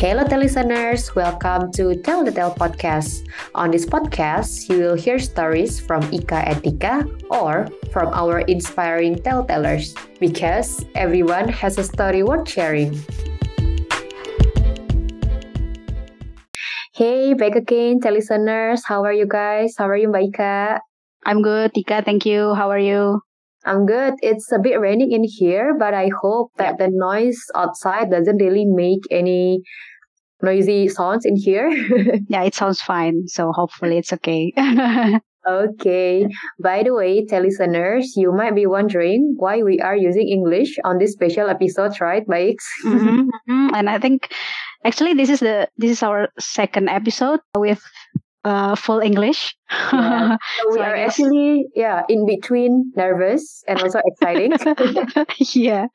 Hello, listeners. Welcome to Tell the Tale podcast. On this podcast, you will hear stories from Ika and Tika or from our inspiring telltellers because everyone has a story worth sharing. Hey, back again, listeners. How are you guys? How are you, Mbak Ika? I'm good, Tika. Thank you. How are you? I'm good. It's a bit raining in here, but I hope that the noise outside doesn't really make any noisy sounds in here. yeah, it sounds fine. So hopefully it's okay. okay. By the way, tell listeners, you might be wondering why we are using English on this special episode, right, Mbak? mm-hmm, mm-hmm. And I think actually this is the this is our second episode with uh, full English. Yeah. So we are actually yeah in between nervous and also exciting. yeah.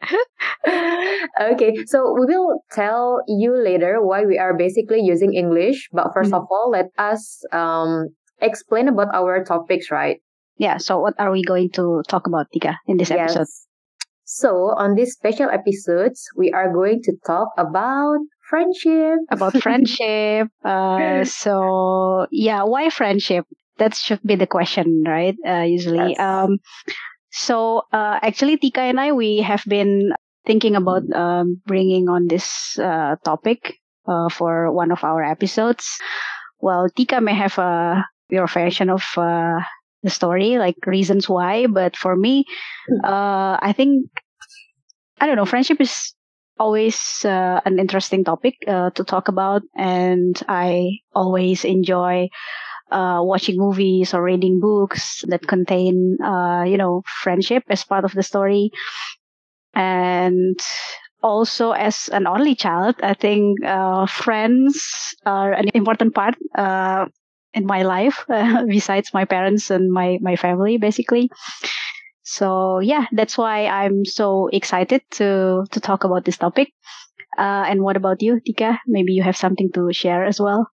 okay, so we will tell you later why we are basically using English. But 1st mm-hmm. of all, let us um explain about our topics, right? Yeah. So what are we going to talk about, Tika, in this yes. episode? So on these special episodes, we are going to talk about friendship. About friendship. Uh, so yeah, why friendship? That should be the question, right? Uh, usually. Yes. Um, so uh, actually, Tika and I, we have been thinking about um, bringing on this uh, topic uh, for one of our episodes. Well, Tika may have a your version of uh, the story, like reasons why, but for me, hmm. uh, I think I don't know. Friendship is always uh, an interesting topic uh, to talk about, and I always enjoy uh, watching movies or reading books that contain, uh, you know, friendship as part of the story. And also, as an only child, I think uh, friends are an important part uh, in my life, besides my parents and my my family, basically. So yeah, that's why I'm so excited to to talk about this topic. Uh, and what about you, Tika? Maybe you have something to share as well.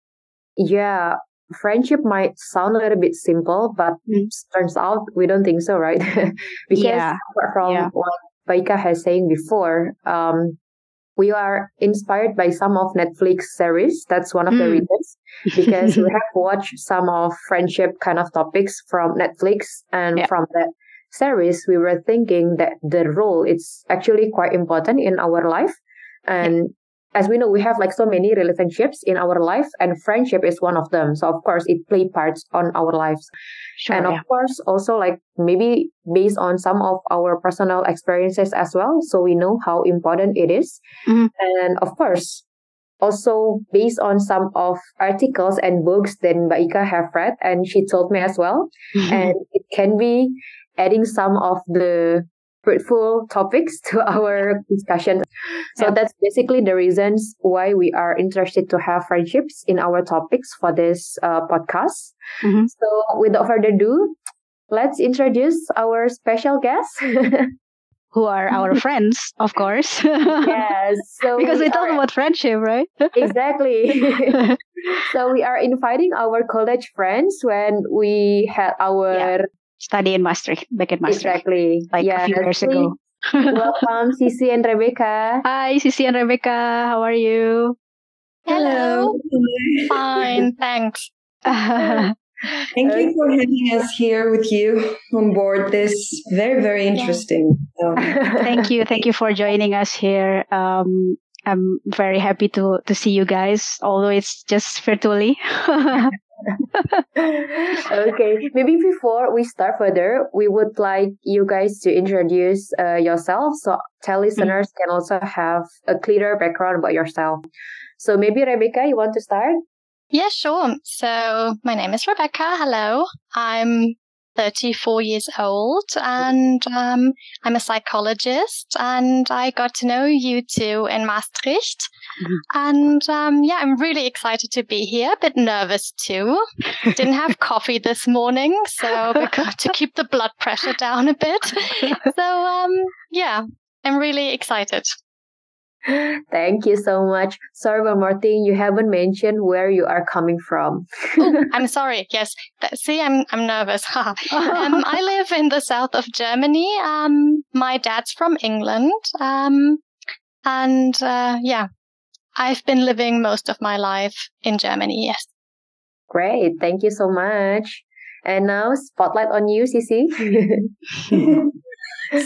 Yeah, friendship might sound a little bit simple, but mm. turns out we don't think so, right? because yeah. from yeah. what Mbak Ika has saying before, um, we are inspired by some of Netflix series. That's one of mm. the reasons because we have watched some of friendship kind of topics from Netflix, and yeah. from that series, we were thinking that the role is actually quite important in our life. And as we know, we have like so many relationships in our life, and friendship is one of them. So of course, it play parts on our lives, sure, and of yeah. course, also like maybe based on some of our personal experiences as well. So we know how important it is. Mm-hmm. and of course, also based on some of articles and books that Mbak Ika have read, and she told me as well, mm-hmm. and it can be adding some of the fruitful topics to our discussion. So yeah. that's basically the reasons why we are interested to have friendships in our topics for this uh, podcast. Mm-hmm. So without further ado, let's introduce our special guest. Who are our friends, of course. yes. So because we, we talk about friendship, right? exactly. so we are inviting our college friends when we had our yeah study in Maastricht, back in Maastricht. Exactly. Like yeah, a few years ago. Welcome, Sisi and Rebekka. Hi, Sisi and Rebekka. How are you? Hello. Fine, thanks. Thank you for having us here with you on board this very, very interesting. Um, thank you. Thank you for joining us here. Um, I'm very happy to, to see you guys, although it's just virtually. okay, maybe before we start further, we would like you guys to introduce uh, yourself so tell listeners mm-hmm. can also have a clearer background about yourself. So maybe Rebekka, you want to start? Yeah, sure. So my name is Rebekka. Hello. I'm 34 years old and um, I'm a psychologist and I got to know you two in Maastricht. Mm-hmm. And um, yeah, I'm really excited to be here, a bit nervous too. Didn't have coffee this morning, so because, to keep the blood pressure down a bit. So um, yeah, I'm really excited. Thank you so much. Sorry, one more thing. You haven't mentioned where you are coming from. Ooh, I'm sorry. Yes. See, I'm I'm nervous. um, I live in the south of Germany. Um, my dad's from England. Um, and uh, yeah, I've been living most of my life in Germany. Yes. Great. Thank you so much. And now, spotlight on you, Sisi.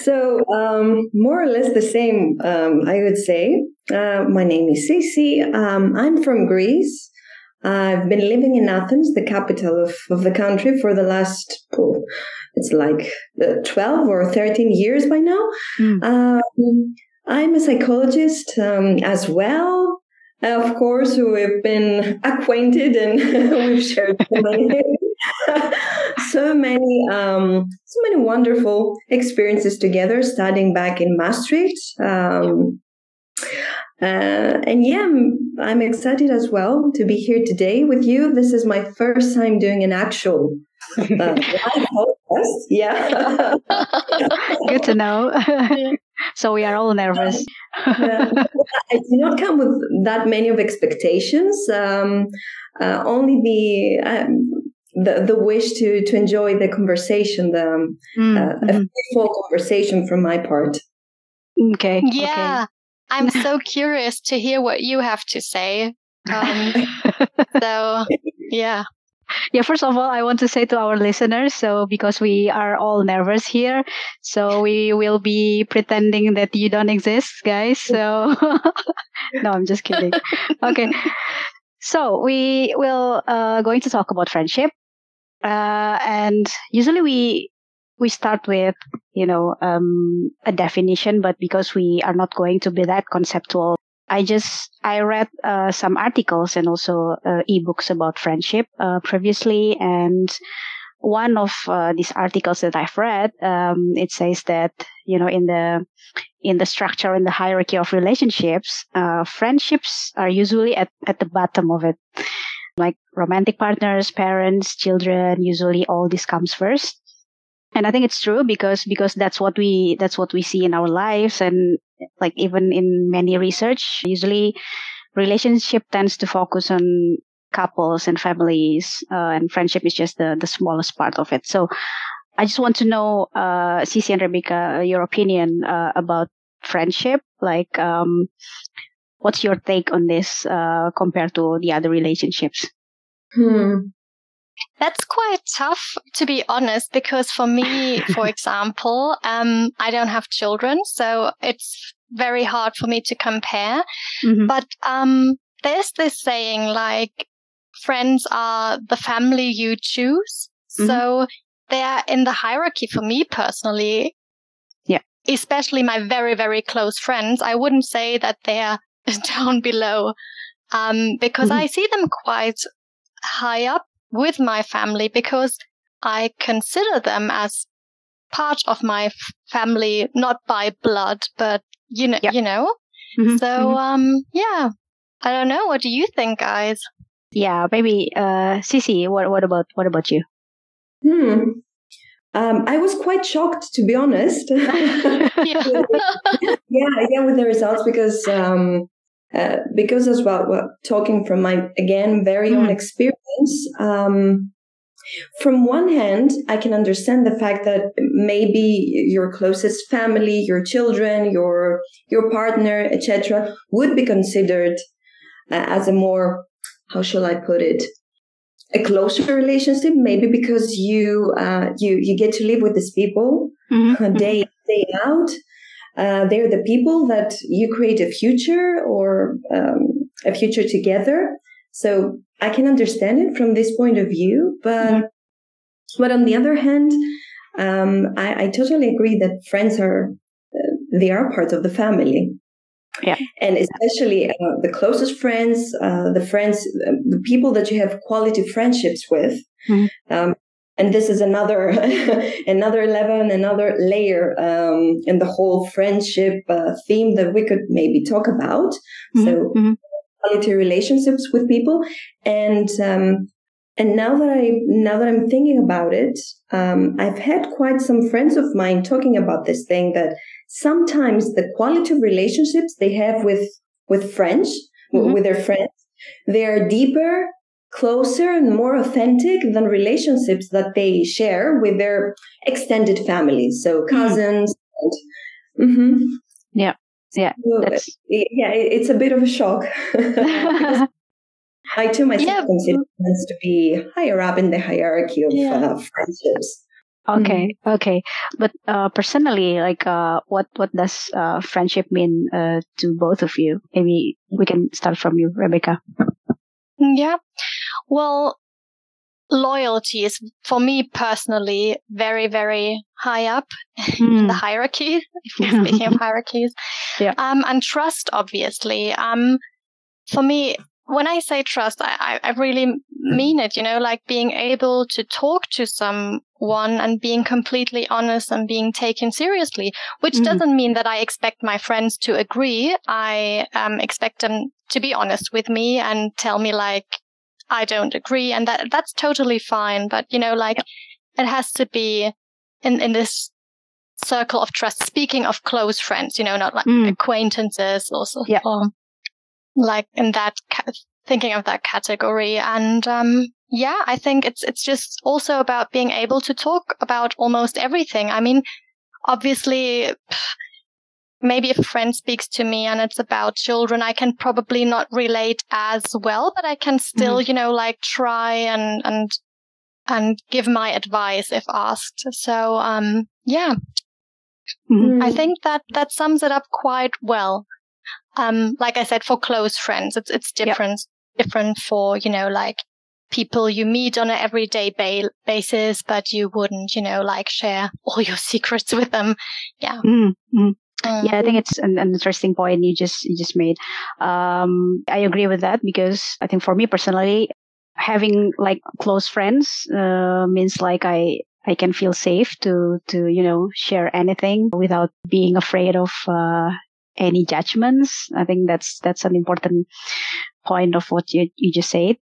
So, um, more or less the same, um, I would say. Uh, my name is Sisi. Um, I'm from Greece. I've been living in Athens, the capital of, of the country, for the last, oh, it's like uh, 12 or 13 years by now. Mm. Um, I'm a psychologist um, as well. Of course, we've been acquainted and we've shared so many, so many, um, so many wonderful experiences together. Studying back in Maastricht, um, uh, and yeah, I'm, I'm, excited as well to be here today with you. This is my first time doing an actual uh, live podcast. Yeah, good to know. so we are all nervous. I do not come with that many of expectations. Um, uh, only the, um, the the wish to to enjoy the conversation, the um, mm, uh, mm-hmm. a full conversation from my part. Okay. Yeah, okay. I'm so curious to hear what you have to say. Um, so yeah yeah, first of all, I want to say to our listeners, so because we are all nervous here, so we will be pretending that you don't exist, guys. So, no, I'm just kidding. Okay. So we will uh, going to talk about friendship, uh, and usually we we start with you know um, a definition, but because we are not going to be that conceptual I just I read uh, some articles and also uh, ebooks about friendship uh, previously, and one of uh, these articles that I've read, um, it says that you know in the in the structure in the hierarchy of relationships, uh, friendships are usually at at the bottom of it. Like romantic partners, parents, children, usually all this comes first. And i think it's true because because that's what we that's what we see in our lives. And like even in many research usually relationship tends to focus on couples and families uh, and friendship is just the the smallest part of it. So i just want to know uh Sisi and Rebekka your opinion uh, about friendship. Like um what's your take on this uh compared to the other relationships hmm that's quite tough, to be honest, because for me, for example, um, I don't have children, so it's very hard for me to compare. Mm-hmm. But um, there's this saying like, friends are the family you choose. Mm-hmm. So they're in the hierarchy for me personally. Yeah. Especially my very, very close friends. I wouldn't say that they're down below. Um, because mm-hmm. I see them quite high up with my family because I consider them as part of my f- family, not by blood, but you know, you know. Mm-hmm, so, mm-hmm. um, yeah, I don't know. What do you think, guys? Yeah, maybe, uh, Sisi, what, what about, what about you? Hmm. Um, I was quite shocked, to be honest. yeah. yeah, yeah, with the results because, um, uh, because as well, well, talking from my again very mm. own experience um, from one hand, I can understand the fact that maybe your closest family, your children, your your partner, etc., would be considered uh, as a more how shall I put it a closer relationship. Maybe because you uh, you you get to live with these people mm-hmm. day day out. Uh, they're the people that you create a future or um, a future together. So I can understand it from this point of view, but mm-hmm. but on the other hand, um, I, I, totally agree that friends are uh, they are part of the family. Yeah, and especially uh, the closest friends, uh, the friends, uh, the people that you have quality friendships with. Mm-hmm. Um, and this is another another level and another layer um, in the whole friendship uh, theme that we could maybe talk about. Mm-hmm. So mm-hmm quality relationships with people. And, um, and now that I, now that I'm thinking about it, um, I've had quite some friends of mine talking about this thing that sometimes the quality of relationships they have with, with friends, mm-hmm. with their friends, they are deeper, closer and more authentic than relationships that they share with their extended families. So mm-hmm. cousins. Mm-hmm. Yeah. yeah, so, yeah, it's a bit of a shock. I too myself yeah. consider friends to be higher up in the hierarchy of yeah. uh, friendships. Okay, mm-hmm. okay. But uh, personally, like, uh, what what does uh, friendship mean uh, to both of you? Maybe we can start from you, Rebekka. Yeah. Well, loyalty is for me personally very very high up mm. in the hmm. hierarchy. If we're speaking of hierarchies, yeah. Um, and trust, obviously. Um, for me, when I say trust, I, I really mean it, you know, like being able to talk to someone and being completely honest and being taken seriously, which mm. doesn't mean that I expect my friends to agree. I um, expect them to be honest with me and tell me like, I don't agree. And that, that's totally fine. But, you know, like yeah. it has to be in, in this circle of trust. Speaking of close friends, you know, not like mm. acquaintances or, yeah. or like in that ca- thinking of that category and um yeah i think it's it's just also about being able to talk about almost everything i mean obviously maybe if a friend speaks to me and it's about children i can probably not relate as well but i can still mm-hmm. you know like try and and and give my advice if asked so um yeah mm-hmm. i think that that sums it up quite well um, like I said, for close friends, it's, it's different, yep. different for, you know, like people you meet on an everyday ba- basis, but you wouldn't, you know, like share all your secrets with them. Yeah. Mm-hmm. Yeah, I think it's an, an, interesting point you just you just made. Um, I agree with that because I think for me personally, having like close friends uh, means like I I can feel safe to to you know share anything without being afraid of uh, any judgments. I think that's that's an important point of what you, you just said.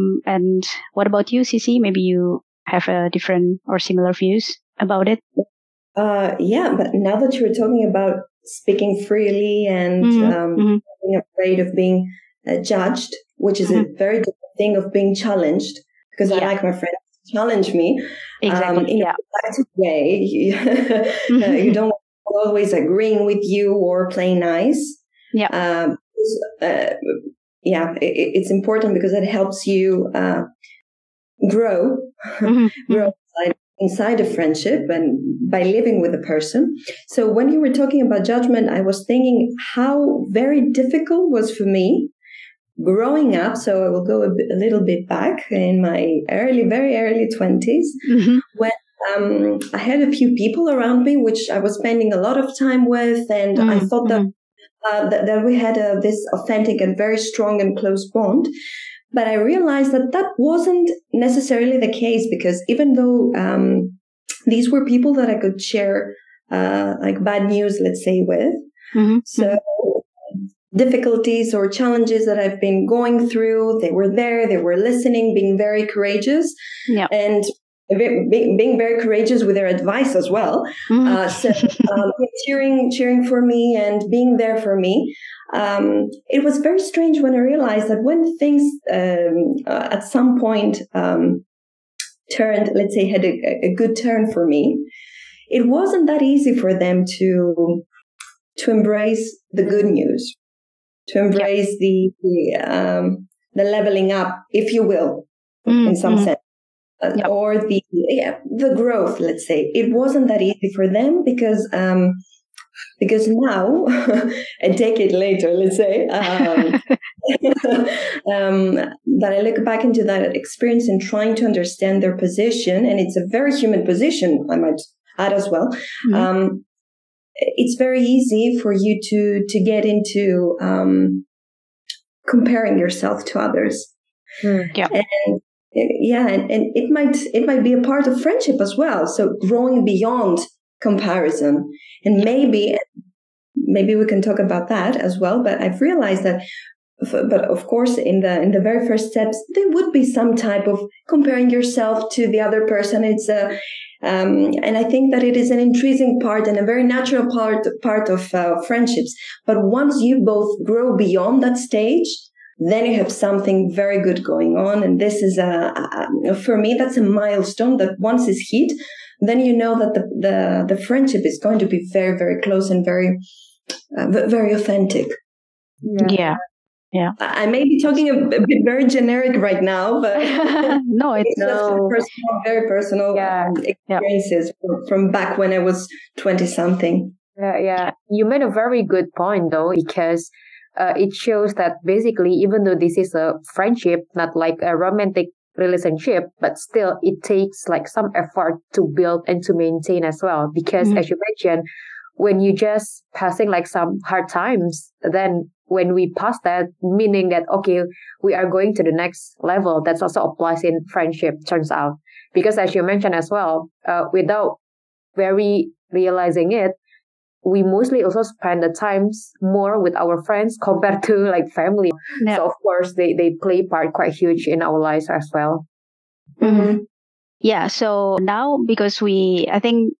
Um, and what about you, Sisi? Maybe you have a different or similar views about it. Uh, yeah, but now that you're talking about speaking freely and mm-hmm. Um, mm-hmm. being afraid of being uh, judged, which is mm-hmm. a very different thing of being challenged, because yeah. I like my friends to challenge me exactly. um, in yeah. a productive way. you, uh, you don't always agreeing with you or playing nice. Yeah. Um, uh, yeah, it, it's important because it helps you uh, grow, mm-hmm. grow inside, a friendship and by living with a person. So when you were talking about judgment, I was thinking how very difficult was for me growing up. So I will go a, bit, a little bit back in my early, very early 20s mm-hmm. when um, I had a few people around me, which I was spending a lot of time with, and mm-hmm. I thought that, mm-hmm. uh, that, that we had a, this authentic and very strong and close bond. But I realized that that wasn't necessarily the case because even though um, these were people that I could share uh, like bad news, let's say, with, mm-hmm. so difficulties or challenges that I've been going through, they were there, they were listening, being very courageous, and being, being very courageous with their advice as well. Mm-hmm. Uh, so um, cheering, cheering for me and being there for me. Um, it was very strange when I realized that when things um, uh, at some point um, turned, let's say, had a, a, good turn for me, it wasn't that easy for them to to embrace the good news, to embrace yeah. the the, um, the leveling up, if you will, mm-hmm. in some sense uh, or the yeah, the growth let's say it wasn't that easy for them because um because now a decade later let's say um, um, that i look back into that experience and trying to understand their position and it's a very human position i might add as well mm-hmm. um, it's very easy for you to to get into um, comparing yourself to others mm, yeah. And yeah and, and it might it might be a part of friendship as well so growing beyond comparison and maybe maybe we can talk about that as well but i've realized that but of course in the in the very first steps there would be some type of comparing yourself to the other person it's a um, and I think that it is an intrinsic part and a very natural part part of uh, friendships. But once you both grow beyond that stage, then you have something very good going on. And this is a, a, for me, that's a milestone that once is hit, then you know that the, the, the friendship is going to be very, very close and very, uh, very authentic. Yeah. yeah. Yeah. I may be talking a, a bit very generic right now, but no, it's, it's no. personal, very personal yeah. Experiences yeah. from, from back when I was 20 something. Yeah, yeah. You made a very good point though, because uh, it shows that basically, even though this is a friendship, not like a romantic relationship, but still it takes like some effort to build and to maintain as well. Because mm-hmm. as you mentioned, when you just passing like some hard times, then when we pass that, meaning that, okay, we are going to the next level, That's also applies in friendship, turns out. Because as you mentioned as well, uh, without very realizing it, we mostly also spend the times more with our friends compared to like family. Yeah. So of course they, they play part quite huge in our lives as well. Mm-hmm. Yeah. So now because we, I think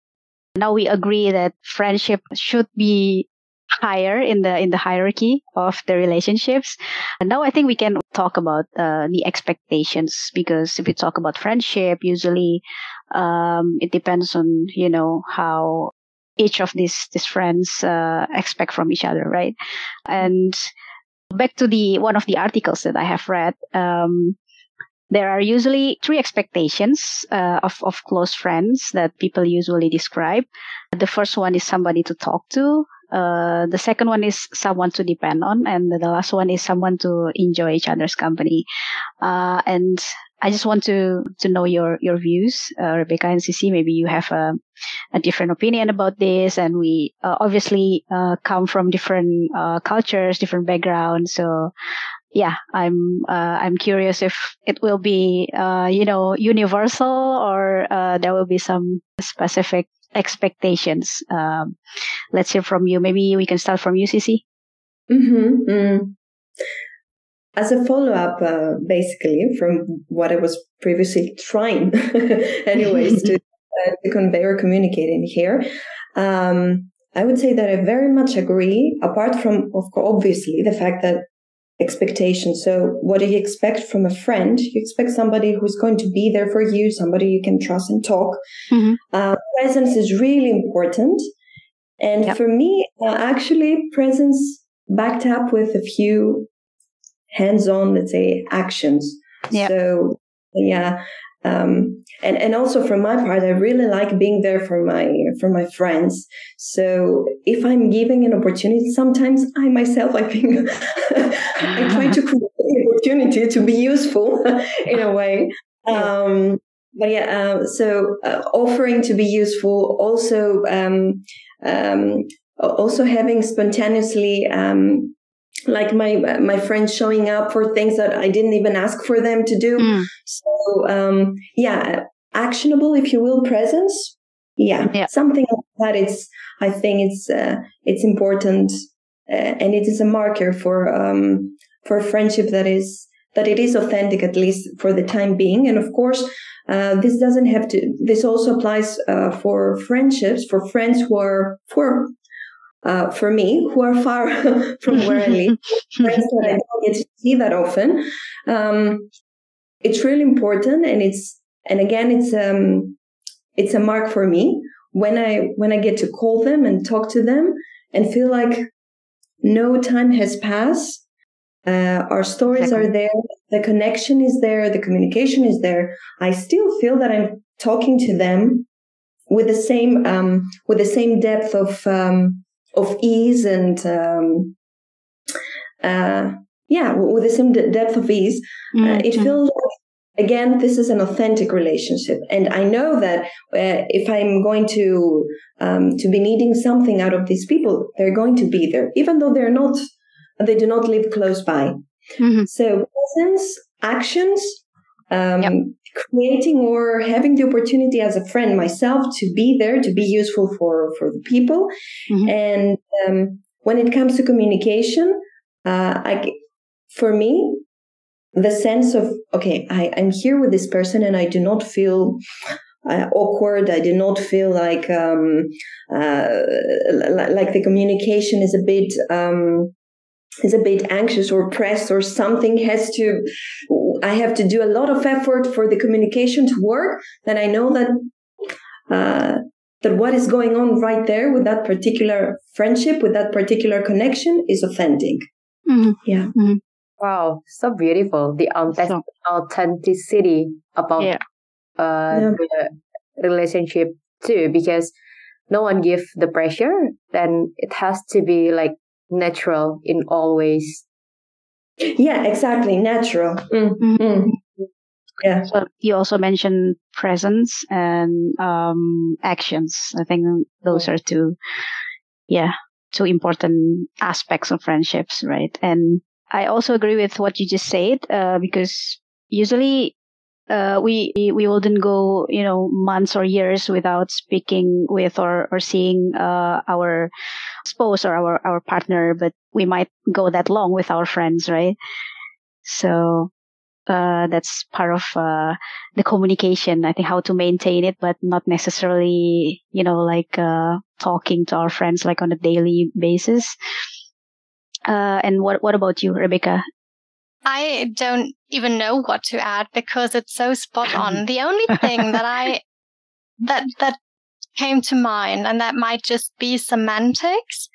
now we agree that friendship should be higher in the in the hierarchy of the relationships. And now I think we can talk about uh, the expectations because if we talk about friendship, usually um, it depends on you know how each of these these friends uh, expect from each other, right? And back to the one of the articles that I have read. Um, there are usually three expectations uh, of, of close friends that people usually describe. The first one is somebody to talk to. Uh, the second one is someone to depend on, and the last one is someone to enjoy each other's company. Uh, and I just want to to know your your views, uh, Rebekka and Sisi. Maybe you have a, a different opinion about this, and we uh, obviously uh, come from different uh, cultures, different backgrounds. So, yeah, I'm uh, I'm curious if it will be uh, you know universal or there will be some specific expectations. Um, let's hear from you. Maybe we can start from Cici. Mm-hmm. Mm as a follow up, uh, basically, from what I was previously trying, anyways, to, uh, to convey or communicate in here, um, I would say that I very much agree, apart from, of course, obviously, the fact that expectations. So, what do you expect from a friend? You expect somebody who's going to be there for you, somebody you can trust and talk. Mm-hmm. Uh, presence is really important. And yep. for me, uh, actually, presence backed up with a few hands-on, let's say, actions. Yeah. So yeah. Um, and, and also from my part, I really like being there for my, for my friends. So if I'm giving an opportunity, sometimes I myself, I think I try to create an opportunity to be useful in a way. Um, but yeah, uh, so uh, offering to be useful, also, um, um, also having spontaneously, um, like my my friends showing up for things that I didn't even ask for them to do. Mm. So um, yeah, actionable, if you will, presence. Yeah, yeah. something like that. It's I think it's uh, it's important, uh, and it is a marker for um, for friendship that is that it is authentic at least for the time being. And of course, uh, this doesn't have to. This also applies uh, for friendships for friends who are for uh, for me who are far from where I live, that I don't get to see that often. Um, it's really important, and it's and again, it's um, it's a mark for me when I when I get to call them and talk to them and feel like no time has passed. Uh, our stories are there, the connection is there, the communication is there. I still feel that I'm talking to them with the same um, with the same depth of um, of ease and um, uh, yeah, with the same depth of ease. Mm-hmm. Uh, it feels like, again, this is an authentic relationship, and I know that uh, if I'm going to um, to be needing something out of these people, they're going to be there, even though they're not, they do not live close by. Mm-hmm. So presence, actions, um, yep. creating or having the opportunity as a friend myself to be there to be useful for for the people mm-hmm. and um, when it comes to communication uh, I, for me the sense of okay I, i'm here with this person and i do not feel uh, awkward. I do not feel like um, uh, like the communication is a bit um, is a bit anxious or pressed or something has to i have to do a lot of effort for the communication to work then i know that uh, that what is going on right there with that particular friendship, with that particular connection is authentic. Mm-hmm. Yeah. Mm-hmm. Wow, so beautiful. The authentic- authenticity about yeah. Uh, Yeah. the relationship too, because no one give the pressure, then it has to be like natural in all ways. Yeah, exactly. Natural. Mm, Mhm. mm. Yeah. So you also mentioned presence and um, actions. I think those are two, yeah, two important aspects of friendships, right? And I also agree with what you just said, uh, because usually uh, we we wouldn't go, you know, months or years without speaking with or or seeing uh, our spouse or our our partner, but we might go that long with our friends, right? So uh, that's part of uh, the communication. I think how to maintain it, but not necessarily, you know, like uh, talking to our friends like on a daily basis. Uh, and what what about you, Rebekka? I don't even know what to add because it's so spot on. The only thing that I that that came to mind, and that might just be semantics,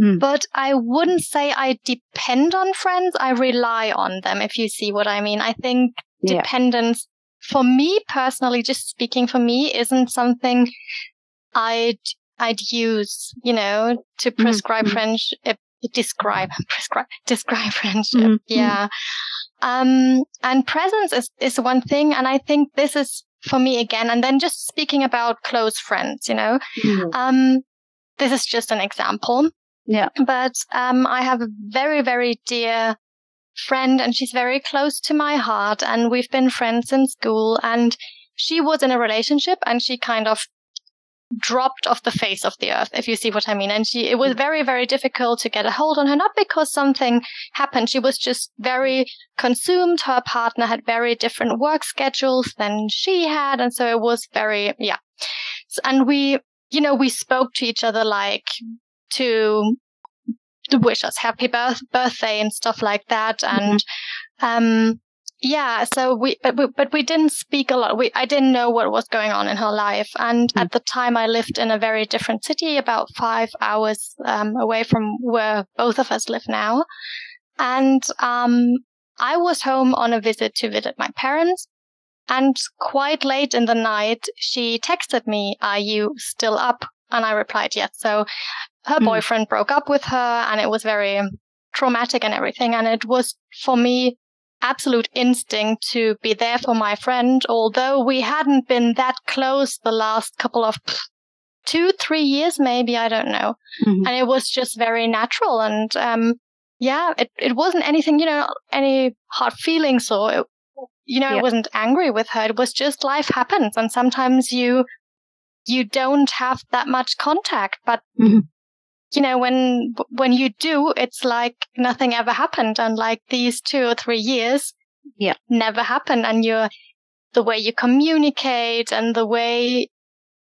Mm. but I wouldn't say I depend on friends. I rely on them. If you see what I mean, I think Yeah. dependence for me personally, just speaking for me, isn't something I'd I'd use, you know, to prescribe mhm. friendship, describe, prescribe, describe friendship. Mhm, mhm. Yeah. Um, and presence is, is one thing. And I think this is for me again. And then just speaking about close friends, you know, Mm. um, this is just an example. Yeah. But, um, I have a very, very dear friend and she's very close to my heart and we've been friends in school and she was in a relationship and she kind of dropped off the face of the earth, if you see what I mean. And she, it was very, very difficult to get a hold on her, not because something happened. She was just very consumed. Her partner had very different work schedules than she had. And so it was very, yeah. And we, you know, we spoke to each other like to, to wish us happy birth- birthday and stuff like that. And, um, yeah, so we, but we, but we didn't speak a lot. We, I didn't know what was going on in her life. And Mm. at the time I lived in a very different city, about five hours, um, away from where both of us live now. And, um, I was home on a visit to visit my parents. And quite late in the night, she texted me, are you still up? And I replied, yes. So her Mm. boyfriend broke up with her and it was very traumatic and everything. And it was for me absolute instinct to be there for my friend, although we hadn't been that close the last couple of two, three years, maybe. I don't know. Mhm. And it was just very natural. And, um, yeah, it, it wasn't anything, you know, any hard feelings or, it, you know, Yeah. I wasn't angry with her. It was just life happens. And sometimes you, you don't have that much contact, but Mhm. You know, when, when you do, it's like nothing ever happened. And like these two or three years Yeah. never happened. And you're, the way you communicate and the way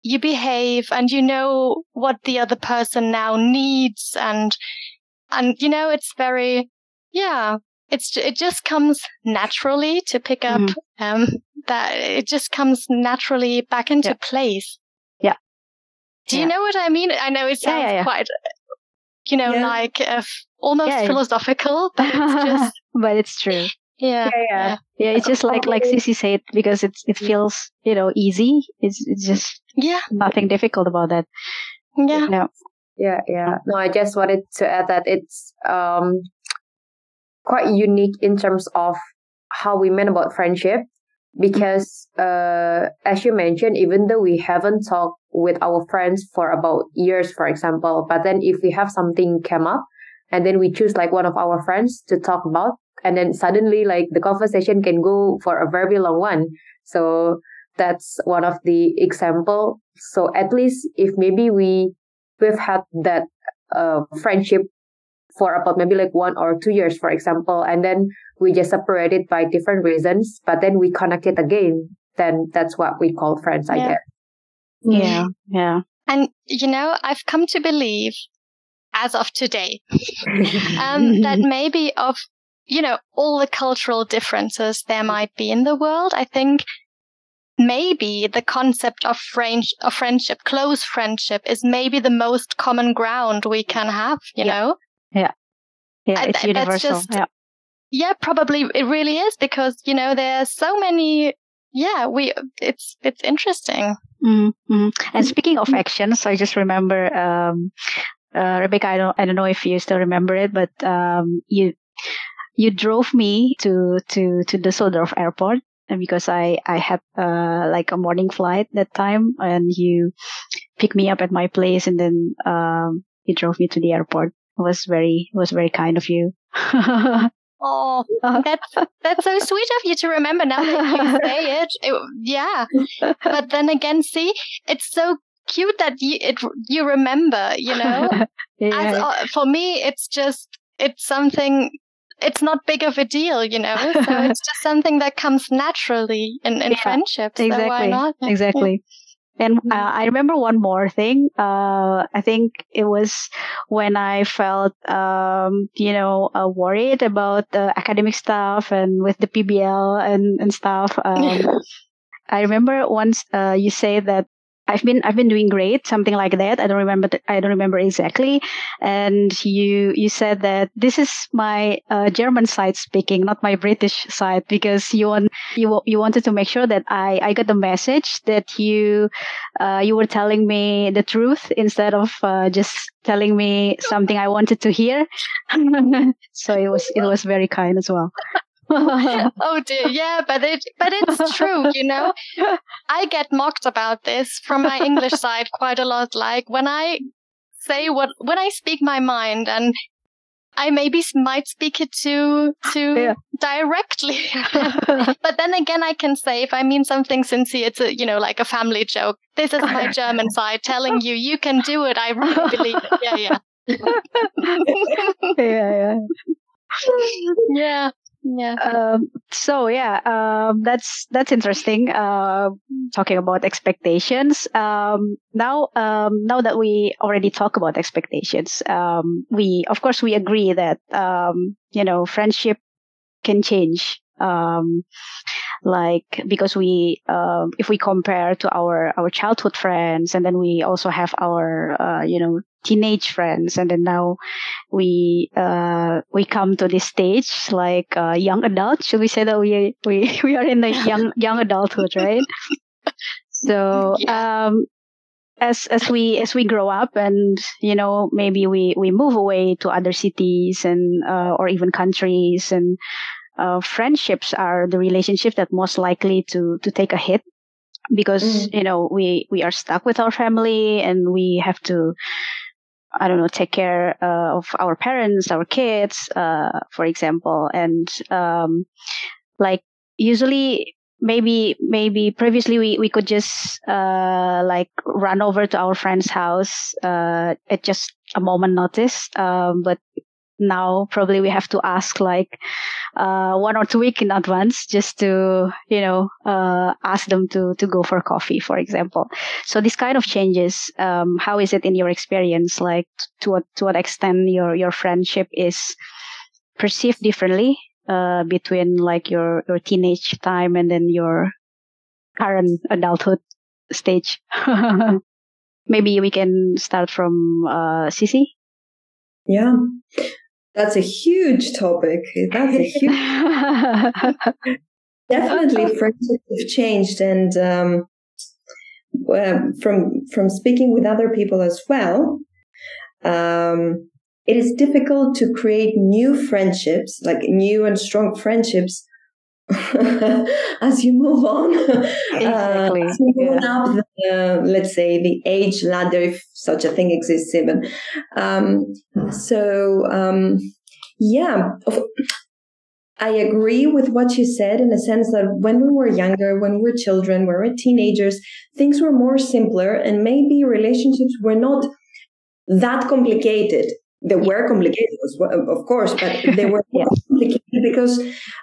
you behave and you know what the other person now needs and, and you know, it's very, yeah, it's, it just comes naturally to pick up, Mhm. um, that it just comes naturally back into Yeah. place. Yeah. Do you Yeah. know what I mean? I know it sounds yeah. quite, you know, Yeah. like uh, almost Yeah, yeah. philosophical, but it's just, but it's true. yeah, Yeah, yeah. Yeah, it's just like like Probably- Sisi said because it's it feels you know easy. It's it's just yeah, nothing difficult about that. yeah, Yeah. Yeah, yeah. No, I just wanted to add that it's um quite unique in terms of how we meant about friendship because uh as you mentioned, even though we haven't talked with our friends for about years, for example, but then if we have something come up and then we choose like one of our friends to talk about and then suddenly like the conversation can go for a very long one. So that's one of the example. So at least if maybe we we've had that uh, friendship for about maybe like one or two years, for example, and then we just separated by different reasons, but then we connected again, then that's what we call friends, I Yeah. guess. Yeah. Yeah. And you know, I've come to believe, as of today, um, that maybe of you know all the cultural differences there might be in the world, I think maybe the concept of friend of friendship, close friendship, is maybe the most common ground we can have. You yeah. know. Yeah. Yeah, it's universal. Just, yeah. Yeah, probably it really is because you know there's so many. Yeah, we it's it's interesting. Mm-hmm. And speaking of actions, I just remember um, uh, Rebekka. I don't I don't know if you still remember it, but um, you you drove me to to to Düsseldorf airport because I I had uh, like a morning flight that time, and you picked me up at my place, and then um, you drove me to the airport. Was very was very kind of you. Oh, that's that's so sweet of you to remember now that you say it. it. Yeah, but then again, see, it's so cute that you it you remember. You know, yeah. As, uh, for me, it's just it's something. It's not big of a deal, you know. So it's just something that comes naturally in in yeah, friendships. Exactly. So why not? And uh, I remember one more thing. Uh, I think it was when I felt, um, you know, uh, worried about the academic stuff and with the PBL and, and stuff. Um, I remember once uh, you say that I've been I've been doing great, something like that. I don't remember I don't remember exactly. And you you said that this is my uh, German side speaking, not my British side, because you want you you wanted to make sure that I I got the message that you uh, you were telling me the truth instead of uh, just telling me something I wanted to hear. so it was it was very kind as well. oh dear, yeah, but it but it's true, you know. I get mocked about this from my English side quite a lot. Like when I say what when I speak my mind and I maybe might speak it too too yeah. directly. but then again I can say if I mean something sincere, it's a you know, like a family joke. This is my German side telling you you can do it. I really believe it. Yeah, yeah. yeah, yeah. yeah yeah. Um, so yeah um, that's that's interesting uh, talking about expectations. Um, now um, now that we already talk about expectations um, we of course we agree that um, you know friendship can change like because we if we compare to our our childhood friends and then we also have our uh, you know teenage friends and then now we uh we come to this stage like uh, young adult should we say that we we we are in the young young adulthood right so yeah. um as as we as we grow up and you know maybe we we move away to other cities and uh, or even countries and uh, friendships are the relationship that most likely to to take a hit because mm. you know we we are stuck with our family and we have to I don't know, take care uh, of our parents, our kids, uh, for example, and um, like usually maybe maybe previously we, we could just uh, like run over to our friend's house uh, at just a moment notice, um, but now probably we have to ask like uh, one or two week in advance just to you know uh, ask them to to go for coffee for example. So this kind of changes um, how is it in your experience? Like to what to what extent your your friendship is perceived differently uh, between like your your teenage time and then your current adulthood stage? Maybe we can start from uh, yeah that's a huge topic. That's a huge. Definitely, friendships have changed, and um, from from speaking with other people as well, um, it is difficult to create new friendships, like new and strong friendships, as you move on, exactly. uh, you move yeah. up the, let's say, the age ladder, if such a thing exists even. Um, so, um, yeah, I agree with what you said in a sense that when we were younger, when we were children, when we were teenagers, things were more simpler and maybe relationships were not that complicated they were complicated, of course, but they were yeah. complicated because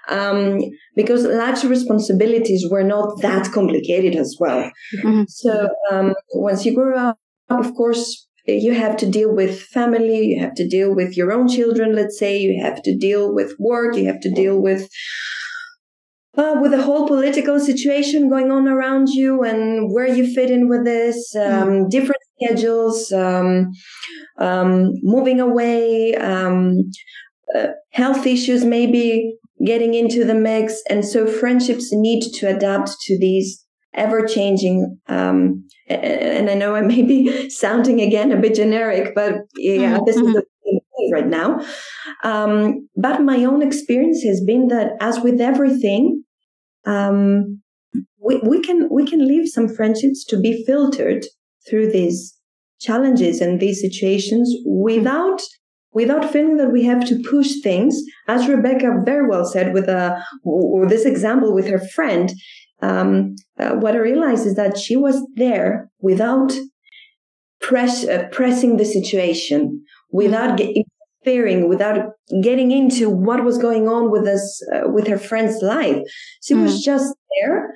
um, because large responsibilities were not that complicated as well. Mm-hmm. So um, once you grow up, of course, you have to deal with family, you have to deal with your own children. Let's say you have to deal with work, you have to deal with uh, with the whole political situation going on around you and where you fit in with this, um, mm. different schedules, um, um, moving away, um, uh, health issues maybe getting into the mix. And so friendships need to adapt to these ever changing. Um, and I know I may be sounding again a bit generic, but yeah, mm-hmm. this is the thing right now. Um, but my own experience has been that as with everything, um, we, we can, we can leave some friendships to be filtered through these challenges and these situations without without feeling that we have to push things as Rebekka very well said with a or this example with her friend um, uh, what i realized is that she was there without press uh, pressing the situation without mm-hmm. interfering without getting into what was going on with us uh, with her friend's life she mm. was just there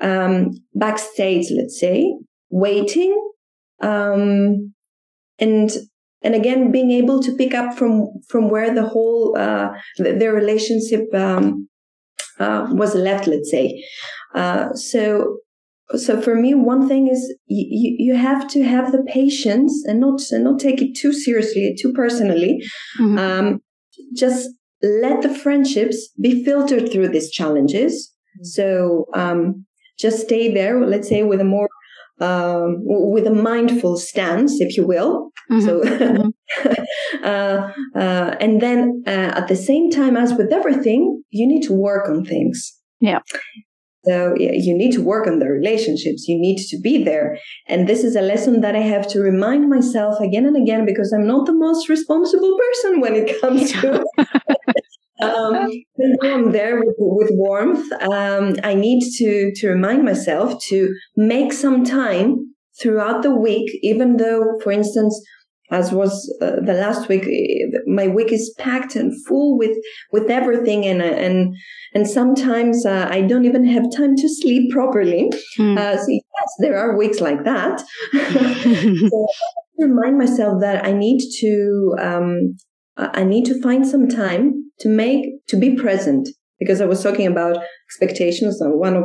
um, backstage let's say waiting um, and and again being able to pick up from from where the whole uh, their relationship um, uh, was left let's say uh, so so for me one thing is you, you have to have the patience and not and not take it too seriously too personally mm-hmm. um, just let the friendships be filtered through these challenges mm-hmm. so um, just stay there let's say with a more um, with a mindful stance, if you will. Mm-hmm. So, mm-hmm. uh, uh, and then uh, at the same time, as with everything, you need to work on things. Yeah. So yeah, you need to work on the relationships. You need to be there. And this is a lesson that I have to remind myself again and again because I'm not the most responsible person when it comes to um, I'm there with, with warmth. Um, I need to to remind myself to make some time throughout the week, even though, for instance, as was uh, the last week, eh, my week is packed and full with with everything, and and and sometimes uh, I don't even have time to sleep properly. Mm. Uh, so yes, there are weeks like that. so remind myself that I need to um, I need to find some time to make, to be present. Because I was talking about expectations. One of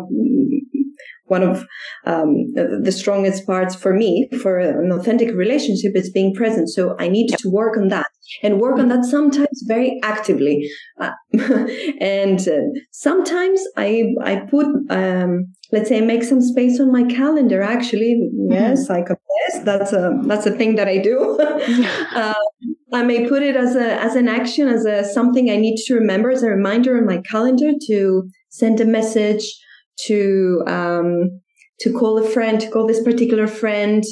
one of um, the strongest parts for me for an authentic relationship is being present. So I need to work on that and work on that sometimes very actively. Uh, and uh, sometimes I, I put, um, let's say, make some space on my calendar. Actually, mm-hmm. yes, I confess that's a that's a thing that I do. uh, I may put it as a as an action, as a something I need to remember, as a reminder on my calendar to send a message to um, to call a friend, to call this particular friend,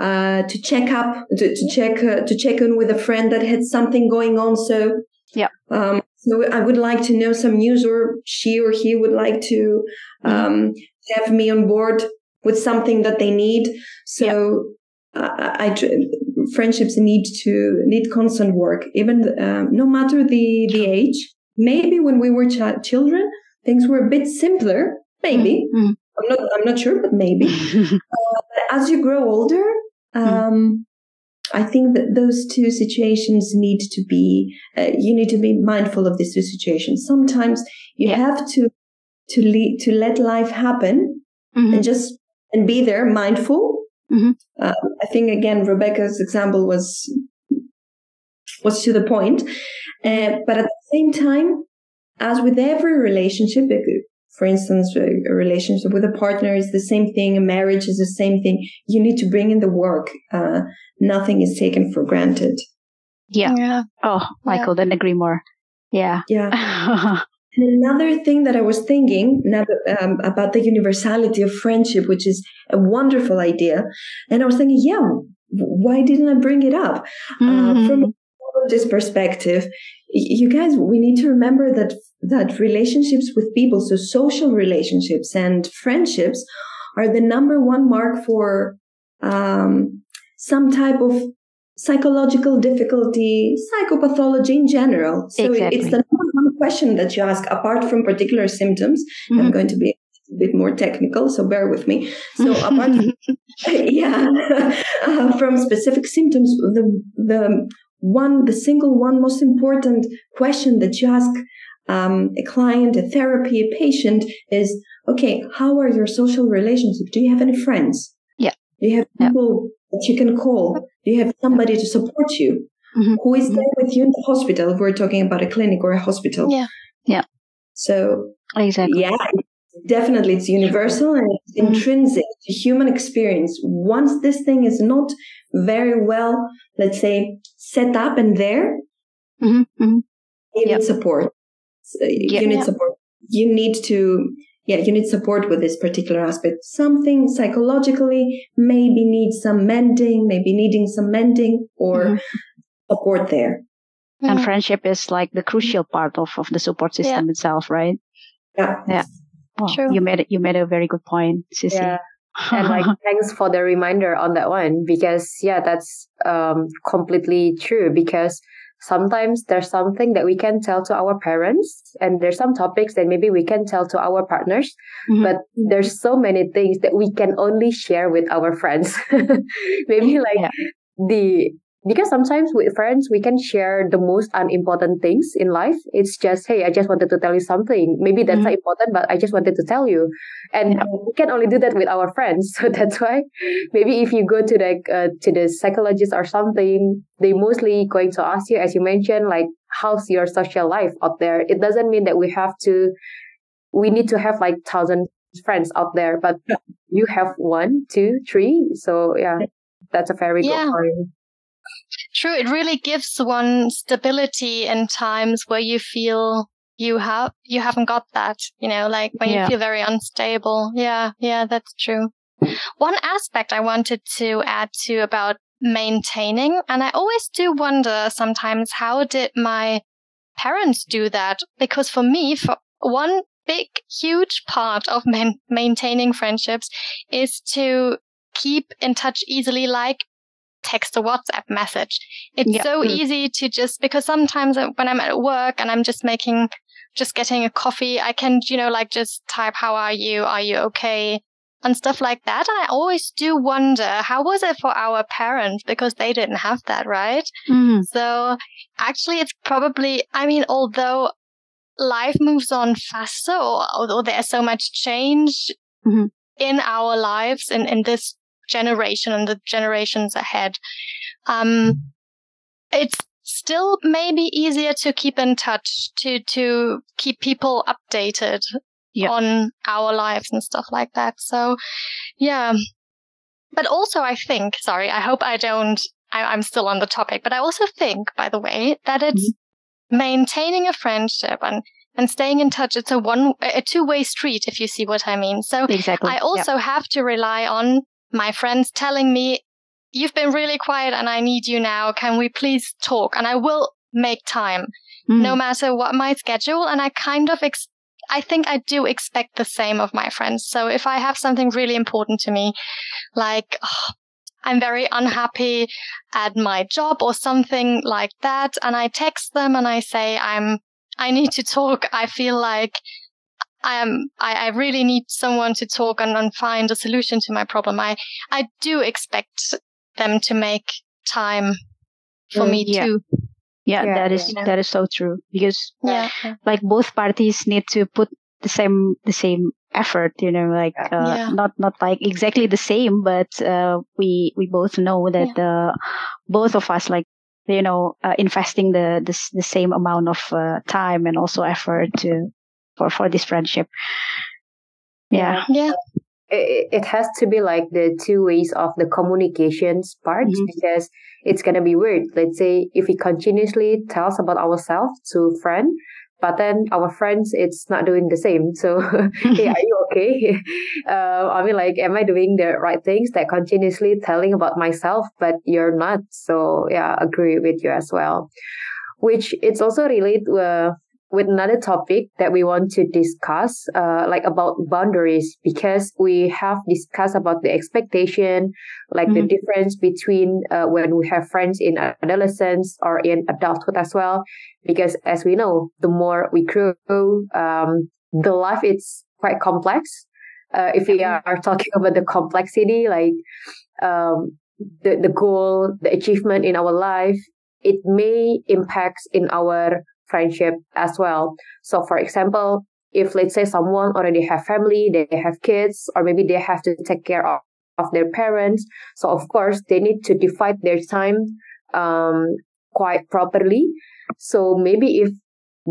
uh, to check up, to, to check uh, to check in with a friend that had something going on. So yeah. Um, so I would like to know some news, or she or he would like to mm-hmm. um, have me on board with something that they need. So I, I, friendships need to need constant work, even um, no matter the the age. Maybe when we were ch- children, things were a bit simpler Maybe. Mm-hmm. I'm not, I'm not sure, but maybe. uh, as you grow older, mm. um, I think that those two situations need to be, uh, you need to be mindful of these two situations. Sometimes you yeah. have to, to lead, to let life happen mm-hmm. and just, and be there mindful. Mm-hmm. Uh, I think again, Rebekka's example was, was to the point. Uh, but at the same time, as with every relationship, for instance, a relationship with a partner is the same thing. A marriage is the same thing. You need to bring in the work. Uh, nothing is taken for granted. Yeah. yeah. Oh, Michael, yeah. couldn't agree more. Yeah. Yeah. and another thing that I was thinking now um, about the universality of friendship, which is a wonderful idea. And I was thinking, yeah, why didn't I bring it up? Uh, mm-hmm. Uh, from this perspective, you guys, we need to remember that that relationships with people, so social relationships and friendships, are the number one mark for um, some type of psychological difficulty, psychopathology in general. So exactly. it's the question that you ask, apart from particular symptoms. Mm-hmm. I'm going to be a bit more technical, so bear with me. So apart, yeah, uh, from specific symptoms, the the one, the single one most important question that you ask um, a client, a therapy, a patient is okay. How are your social relationships? Do you have any friends? Yeah. Do you have people yeah. that you can call? Do you have somebody to support you? Mm-hmm. Who is there with you in the hospital? If we're talking about a clinic or a hospital. Yeah. Yeah. So exactly. Yeah, definitely it's universal and it's mm-hmm. intrinsic to human experience. Once this thing is not very well, let's say, set up and there, mm-hmm. Mm-hmm. you yep. need support. So. You need support. You need to, yeah, you need support with this particular aspect. Something psychologically maybe needs some mending, maybe needing some mending or mm-hmm. Support there. And friendship is like the crucial part of, of the support system itself, right? Yeah. Yeah. Well, True. You made it, you made a very good point, Sisi. Yeah. and like thanks for the reminder on that one because yeah that's um completely true because sometimes there's something that we can tell to our parents and there's some topics that maybe we can tell to our partners mm-hmm. but there's so many things that we can only share with our friends maybe like yeah. the because sometimes with friends we can share the most unimportant things in life. It's just hey i just wanted to tell you something. Maybe that's mm-hmm. not important but i just wanted to tell you. And yeah. we can only do that with our friends. So that's why maybe if you go to the uh, to the psychologist or something they mostly going to ask you as you mentioned like how's your social life out there? It doesn't mean that we have to we need to have like thousand friends out there but you have one two three. So yeah that's a very yeah. good point True. It really gives one stability in times where you feel you have, you haven't got that, you know, like when yeah. you feel very unstable. Yeah. Yeah. That's true. One aspect I wanted to add to about maintaining, and I always do wonder sometimes how did my parents do that? Because for me, for one big, huge part of man- maintaining friendships is to keep in touch easily, like text or WhatsApp message. It's so mm. easy to just, because sometimes when I'm at work and I'm just making, just getting a coffee, I can, you know, like just type, how are you? Are you okay? And stuff like that. And I always do wonder, how was it for our parents? Because they didn't have that, right? Mm. So actually, it's probably, I mean, although life moves on faster or, or there's so much change mm-hmm. in our lives in, in this generation and the generations ahead. Um, it's still maybe easier to keep in touch, to, to keep people updated on our lives and stuff like that. So, yeah. But also, I think, sorry, I hope I don't, I, am still on the topic, but I also think, by the way, that it's mm-hmm. maintaining a friendship and and staying in touch it's a one a two-way street if you see what i mean so exactly. i also yep. have to rely on my friends telling me, you've been really quiet and I need you now. Can we please talk? And I will make time mm. no matter what my schedule. And I kind of, ex- I think I do expect the same of my friends. So if I have something really important to me, like, oh, I'm very unhappy at my job or something like that. And I text them and I say, I'm, I need to talk. I feel like I am, I, I really need someone to talk and, and find a solution to my problem. I, I do expect them to make time for mm, me yeah. too. Yeah, yeah, that is that is so true because yeah. like both parties need to put the same the same effort you know like uh, yeah. not not like exactly the same but uh, we we both know that yeah. uh, both of us like you know uh, investing the, the the same amount of uh, time and also effort to for for this friendship. Yeah. Yeah. It, it has to be like the two ways of the communications part mm-hmm. because it's gonna be weird. Let's say if we continuously tells about ourselves to friend but then our friends it's not doing the same. So hey are you okay? Uh, i mean like am i doing the right things that continuously telling about myself but you're not? So yeah agree with you as well. Which it's also related uh, with another topic that we want to discuss, uh, like about boundaries, because we have discussed about the expectation, like mm-hmm. the difference between uh, when we have friends in adolescence or in adulthood as well. Because as we know, the more we grow, um, the life is quite complex. Uh, if we mm-hmm. are talking about the complexity, like um, the the goal, the achievement in our life, it may impact in our friendship as well. So, for example, if let's say someone already have family, they have kids, or maybe they have to take care of, of their parents. So, of course, they need to divide their time um, quite properly. So maybe if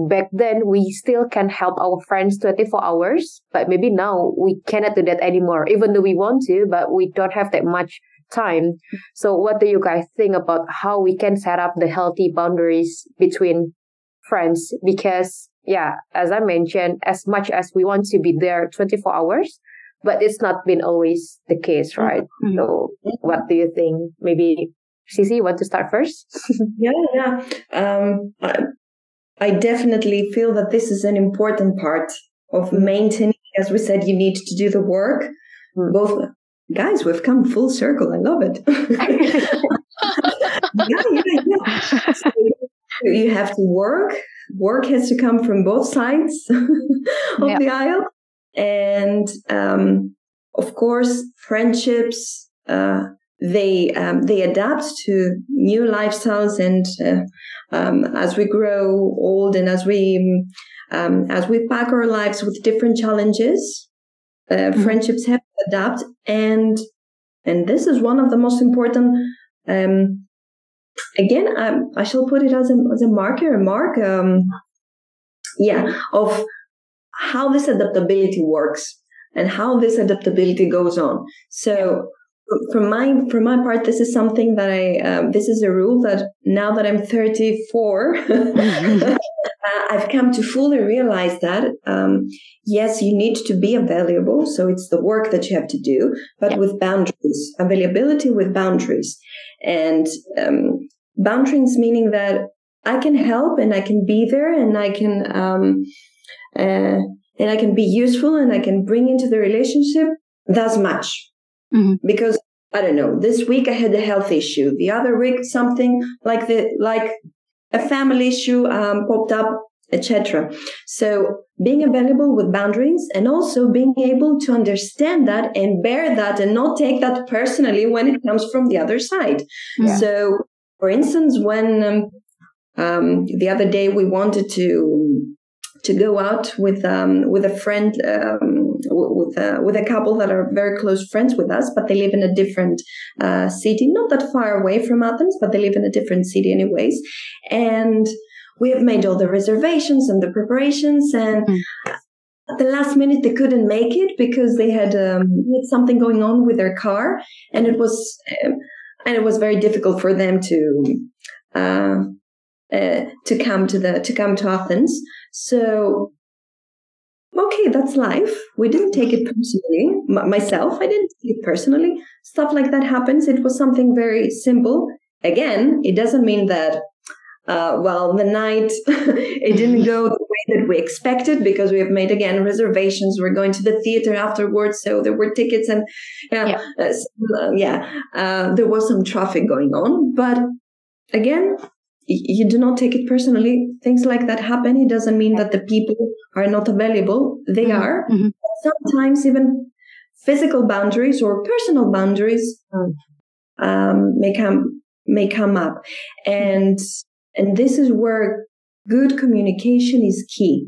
back then we still can help our friends 24 hours but maybe now we cannot do that anymore even though we want to but we don't have that much time so what do you guys think about how we can set up the healthy boundaries between friends because yeah as i mentioned as much as we want to be there 24 hours but it's not been always the case right mm-hmm. so what do you think maybe Sisi, you want to start first? yeah, yeah. Um, I, I definitely feel that this is an important part of maintaining. As we said, you need to do the work. Mm. Both guys, we've come full circle. I love it. yeah, yeah, yeah. So you have to work. Work has to come from both sides of yeah. the aisle, and um, of course, friendships. Uh, they um, they adapt to new lifestyles and uh, um, as we grow old and as we um, as we pack our lives with different challenges uh, mm-hmm. friendships have to adapt and and this is one of the most important um, again um, i shall put it as a, as a marker a mark um, yeah of how this adaptability works and how this adaptability goes on. So from my from my part this is something that i um, this is a rule that now that i'm 34 uh, i've come to fully realize that um, yes you need to be available so it's the work that you have to do but yeah. with boundaries availability with boundaries. And um, boundaries meaning that i can help and i can be there and i can um, uh, and i can be useful and i can bring into the relationship that's much Mm-hmm. Because I don't know, this week I had a health issue. The other week something like the like a family issue um, popped up, etc. So being available with boundaries and also being able to understand that and bear that and not take that personally when it comes from the other side. Yeah. So, for instance, when um, um, the other day we wanted to to go out with um, with a friend um, with a, with a couple that are very close friends with us, but they live in a different uh, city, not that far away from Athens, but they live in a different city anyways. And we have made all the reservations and the preparations and. Mm. At the last minute, they couldn't make it because they had, um, had something going on with their car, and it was um, and it was very difficult for them to uh, uh, to come to the to come to Athens. So, okay, that's life. We didn't take it personally. M- myself, I didn't take it personally. Stuff like that happens. It was something very simple. Again, it doesn't mean that. Uh, well, the night it didn't go that we expected because we have made again reservations. We're going to the theater afterwards, so there were tickets and yeah, yeah, uh, so, uh, yeah. Uh, there was some traffic going on, but again, you do not take it personally. Things like that happen. It doesn't mean that the people are not available. They mm-hmm. are. Mm-hmm. Sometimes even physical boundaries or personal boundaries um, may come may come up, and and this is where good communication is key.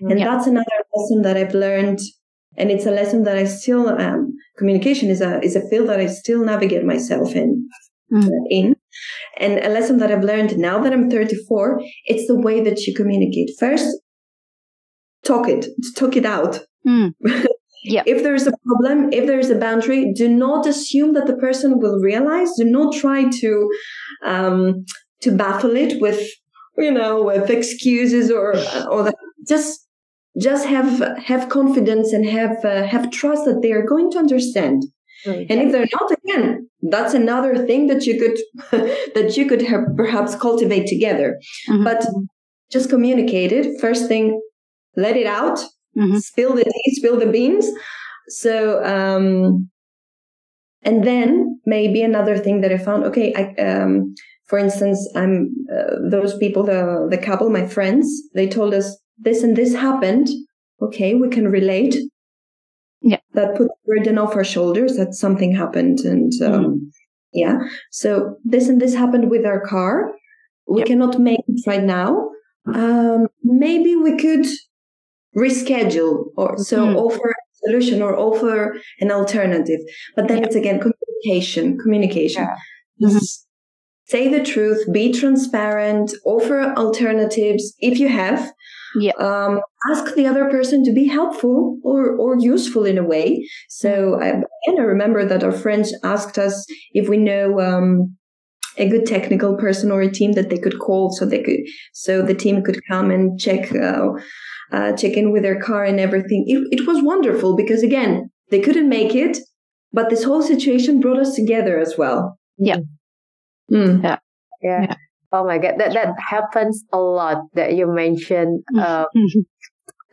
And yeah. that's another lesson that I've learned, and it's a lesson that I still um, communication is a is a field that I still navigate myself in mm. in and a lesson that I've learned now that I'm 34, it's the way that you communicate. First, talk it, talk it out. Mm. Yeah. if there is a problem, if there is a boundary, do not assume that the person will realize. Do not try to um, to baffle it with you know with excuses or or the, just just have have confidence and have uh, have trust that they are going to understand. And if they're not, again, that's another thing that you could that you could have perhaps cultivate together. Mm-hmm. But just communicate it. First thing, let it out. Mm-hmm. Spill the tea, spill the beans. So, um, and then maybe another thing that I found. Okay, I, um, for instance, I'm uh, those people, the the couple, my friends. They told us this and this happened. Okay, we can relate yeah that put the burden off our shoulders that something happened and um, mm. yeah so this and this happened with our car we yep. cannot make it right now um, maybe we could reschedule or so mm. offer a solution or offer an alternative. But then yeah. it's again communication, communication. Yeah. Mm-hmm. Say the truth, be transparent, offer alternatives if you have. Yeah. Um, ask the other person to be helpful or, or useful in a way. So I, and I remember that our friends asked us if we know, um, a good technical person or a team that they could call so they could, so the team could come and check, uh, uh, check in with their car and everything. It, it was wonderful because again, they couldn't make it, but this whole situation brought us together as well. Yeah. Mm. Yeah. yeah. yeah. Oh my god, that that happens a lot that you mentioned. Uh,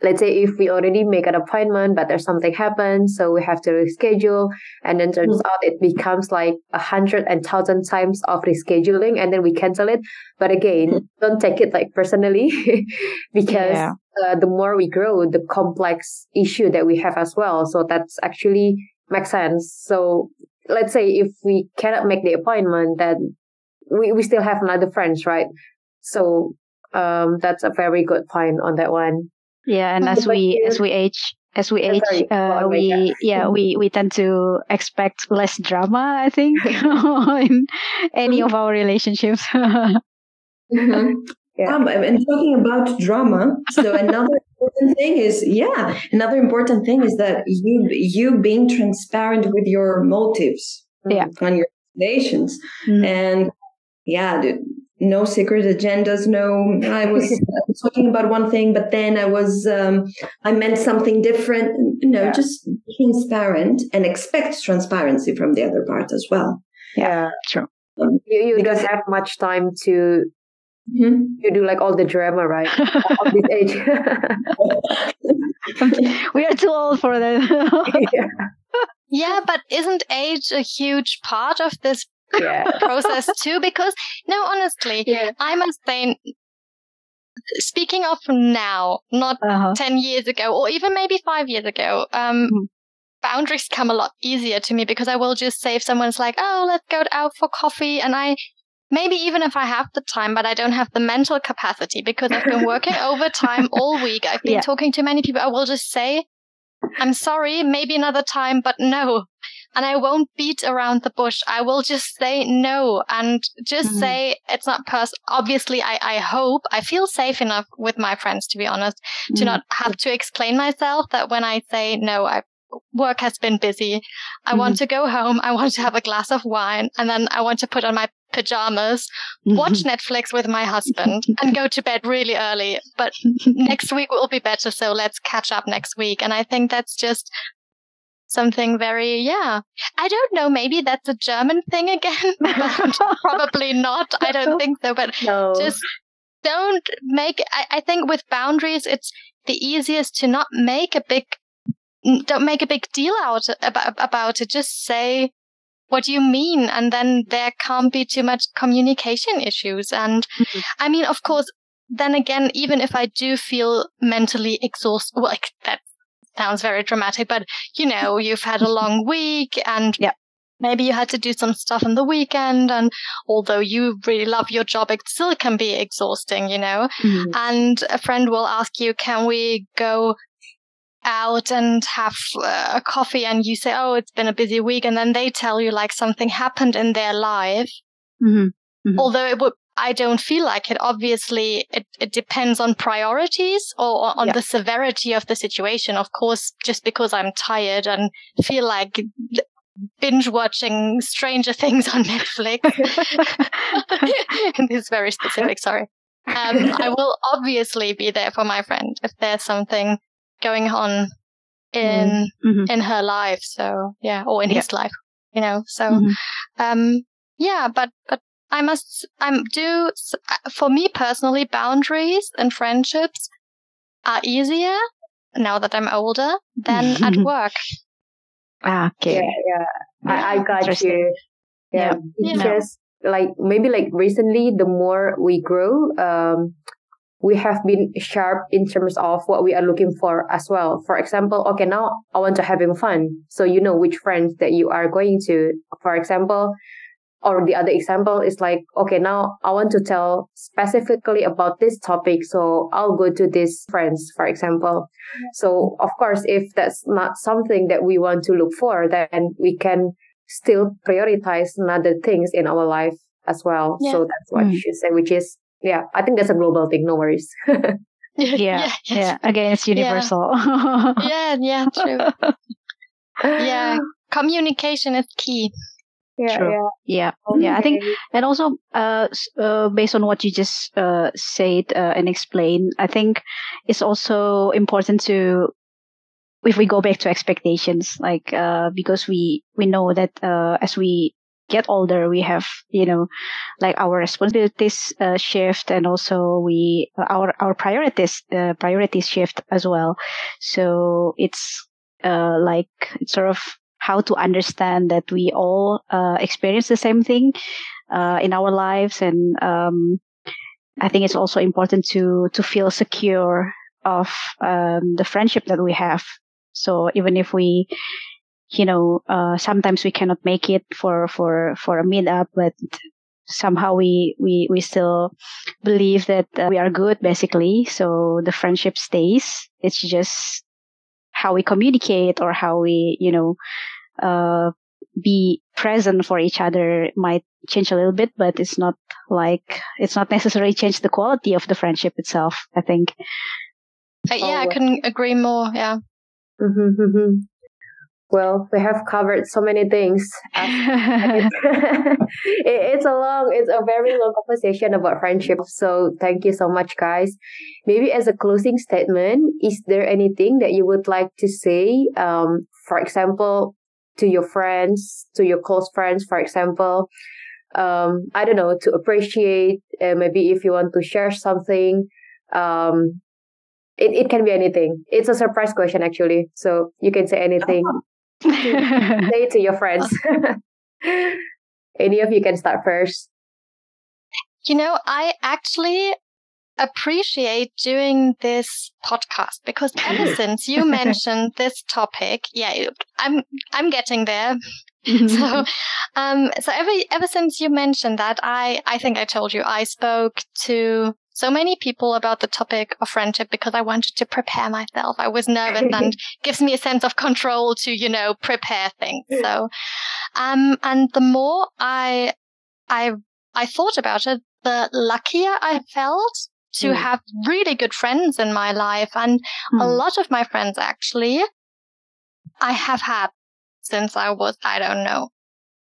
let's say if we already make an appointment, but there's something happens, so we have to reschedule, and then turns mm. out it becomes like a hundred and thousand times of rescheduling, and then we cancel it. But again, mm. don't take it like personally, because yeah. uh, the more we grow, the complex issue that we have as well. So that's actually makes sense. So let's say if we cannot make the appointment, then we, we still have another friends, right? So um, that's a very good point on that one. Yeah, and as we as we age, as we age, uh, we yeah we we tend to expect less drama. I think in any of our relationships. mm-hmm. yeah. Um, and talking about drama, so another important thing is yeah, another important thing is that you you being transparent with your motives, yeah, on your motivations, mm-hmm. and yeah, no secret agendas. No, I was, I was, talking about one thing, but then I was, um, I meant something different. You know, yeah. just transparent and expect transparency from the other part as well. Yeah, true. Um, you you don't have much time to Mm-hmm. You do like all the drama, right? Of this age. we are too old for that. yeah. yeah, but isn't age a huge part of this yeah. process too because no honestly yeah. i must say speaking of now not uh-huh. 10 years ago or even maybe 5 years ago um mm. boundaries come a lot easier to me because i will just say if someone's like oh let's go out for coffee and i maybe even if I have the time, but I don't have the mental capacity because I've been working overtime all week. I've been yeah. talking to many people. I will just say, I'm sorry, maybe another time, but no and I won't beat around the bush. I will just say no and just mm-hmm. say it's not personal. Obviously, I, I hope I feel safe enough with my friends, to be honest, mm-hmm. to not have to explain myself that when I say no, I work has been busy. I mm-hmm. want to go home. I want to have a glass of wine and then I want to put on my pajamas, watch mm-hmm. Netflix with my husband and go to bed really early. But next week will be better. So let's catch up next week. And I think that's just something very, yeah. I don't know. Maybe that's a German thing again. probably not. I don't think so. But no. just don't make, I, I think with boundaries, it's the easiest to not make a big, don't make a big deal out about, about it. Just say, what do you mean? And then there can't be too much communication issues. And mm-hmm. I mean, of course, then again, even if I do feel mentally exhausted, like that sounds very dramatic, but you know, you've had a long week and yeah. maybe you had to do some stuff on the weekend. And although you really love your job, it still can be exhausting, you know? Mm-hmm. And a friend will ask you, can we go out and have uh, a coffee? And you say, oh, it's been a busy week. And then they tell you like something happened in their life. Mm-hmm. Mm-hmm. Although it would I don't feel like it. Obviously, it, it depends on priorities or on yeah. the severity of the situation. Of course, just because I'm tired and feel like binge watching Stranger Things on Netflix, this is very specific, sorry. Um, I will obviously be there for my friend if there's something going on in mm-hmm. in her life. So yeah, or in yeah. his life, you know. So mm-hmm. um, yeah, but but I must, I'm do, for me personally, boundaries and friendships are easier now that I'm older than at work. Ah, okay. Yeah, yeah. I, I got you. Yeah. yeah. Because like maybe like recently, the more we grow, um, we have been sharp in terms of what we are looking for as well. For example, okay, now I want to having fun. So you know which friends that you are going to. For example, or the other example is like, okay, now I want to tell specifically about this topic. So I'll go to these friends, for example. So of course, if that's not something that we want to look for, then we can still prioritize other things in our life as well. Yeah. So that's what mm. you should say, which is, yeah, I think that's a global thing. No worries. yeah, yeah, yeah. Again, it's universal. yeah, yeah, true. yeah, communication is key. Yeah, True. yeah, yeah, okay. yeah. I think, and also, uh, uh, based on what you just uh said uh, and explained, I think it's also important to, if we go back to expectations, like uh, because we we know that uh, as we get older, we have you know, like our responsibilities uh, shift, and also we our our priorities uh, priorities shift as well. So it's uh like it's sort of how to understand that we all uh, experience the same thing uh, in our lives, and um, I think it's also important to to feel secure of um, the friendship that we have. So even if we, you know, uh, sometimes we cannot make it for for for a meetup, but somehow we we we still believe that uh, we are good basically. So the friendship stays. It's just how we communicate or how we you know uh, be present for each other might change a little bit, but it's not like it's not necessarily change the quality of the friendship itself. I think. Uh, yeah, I couldn't agree more. Yeah. Mm-hmm, mm-hmm. Well, we have covered so many things. it's a long, it's a very long conversation about friendship. So thank you so much, guys. Maybe as a closing statement, is there anything that you would like to say? Um, for example, to your friends, to your close friends, for example. Um, I don't know, to appreciate, uh, maybe if you want to share something, um, it, it can be anything. It's a surprise question, actually. So you can say anything. say to your friends. Any of you can start first. You know, I actually appreciate doing this podcast because ever since you mentioned this topic, yeah, I'm I'm getting there. so, um, so ever ever since you mentioned that, I I think I told you I spoke to so many people about the topic of friendship because I wanted to prepare myself. I was nervous and gives me a sense of control to, you know, prepare things. So, um, and the more I, I, I thought about it, the luckier I felt to mm. have really good friends in my life. And mm. a lot of my friends actually, I have had since I was, I don't know,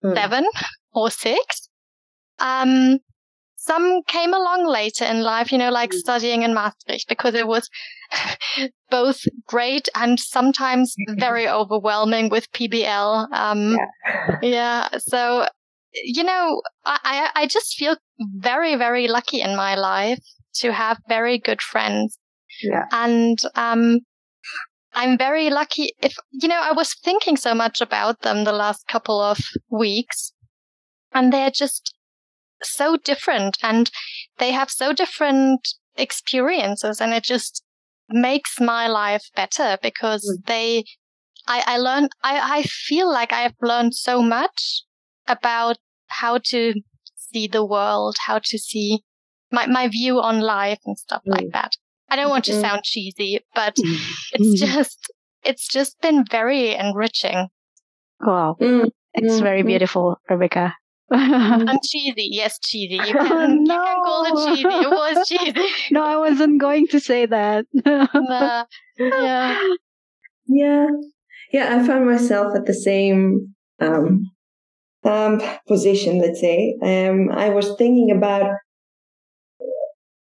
mm. seven or six. Um, some came along later in life, you know, like mm. studying in Maastricht because it was both great and sometimes very overwhelming with PBL. Um, yeah. yeah. So, you know, I, I just feel very, very lucky in my life to have very good friends. Yeah. And, um, I'm very lucky if, you know, I was thinking so much about them the last couple of weeks and they're just so different and they have so different experiences and it just makes my life better because mm. they, I, I learned, I, I feel like I've learned so much about how to see the world, how to see my, my view on life and stuff mm. like that. I don't want to mm. sound cheesy, but it's just, it's just been very enriching. Wow. Mm. It's very beautiful, Rebekka. and cheesy, yes, cheesy. You can, no. you can call it cheesy. It was cheesy. no, I wasn't going to say that. nah. Yeah. Yeah. Yeah, I found myself at the same um, um, position, let's say. Um, I was thinking about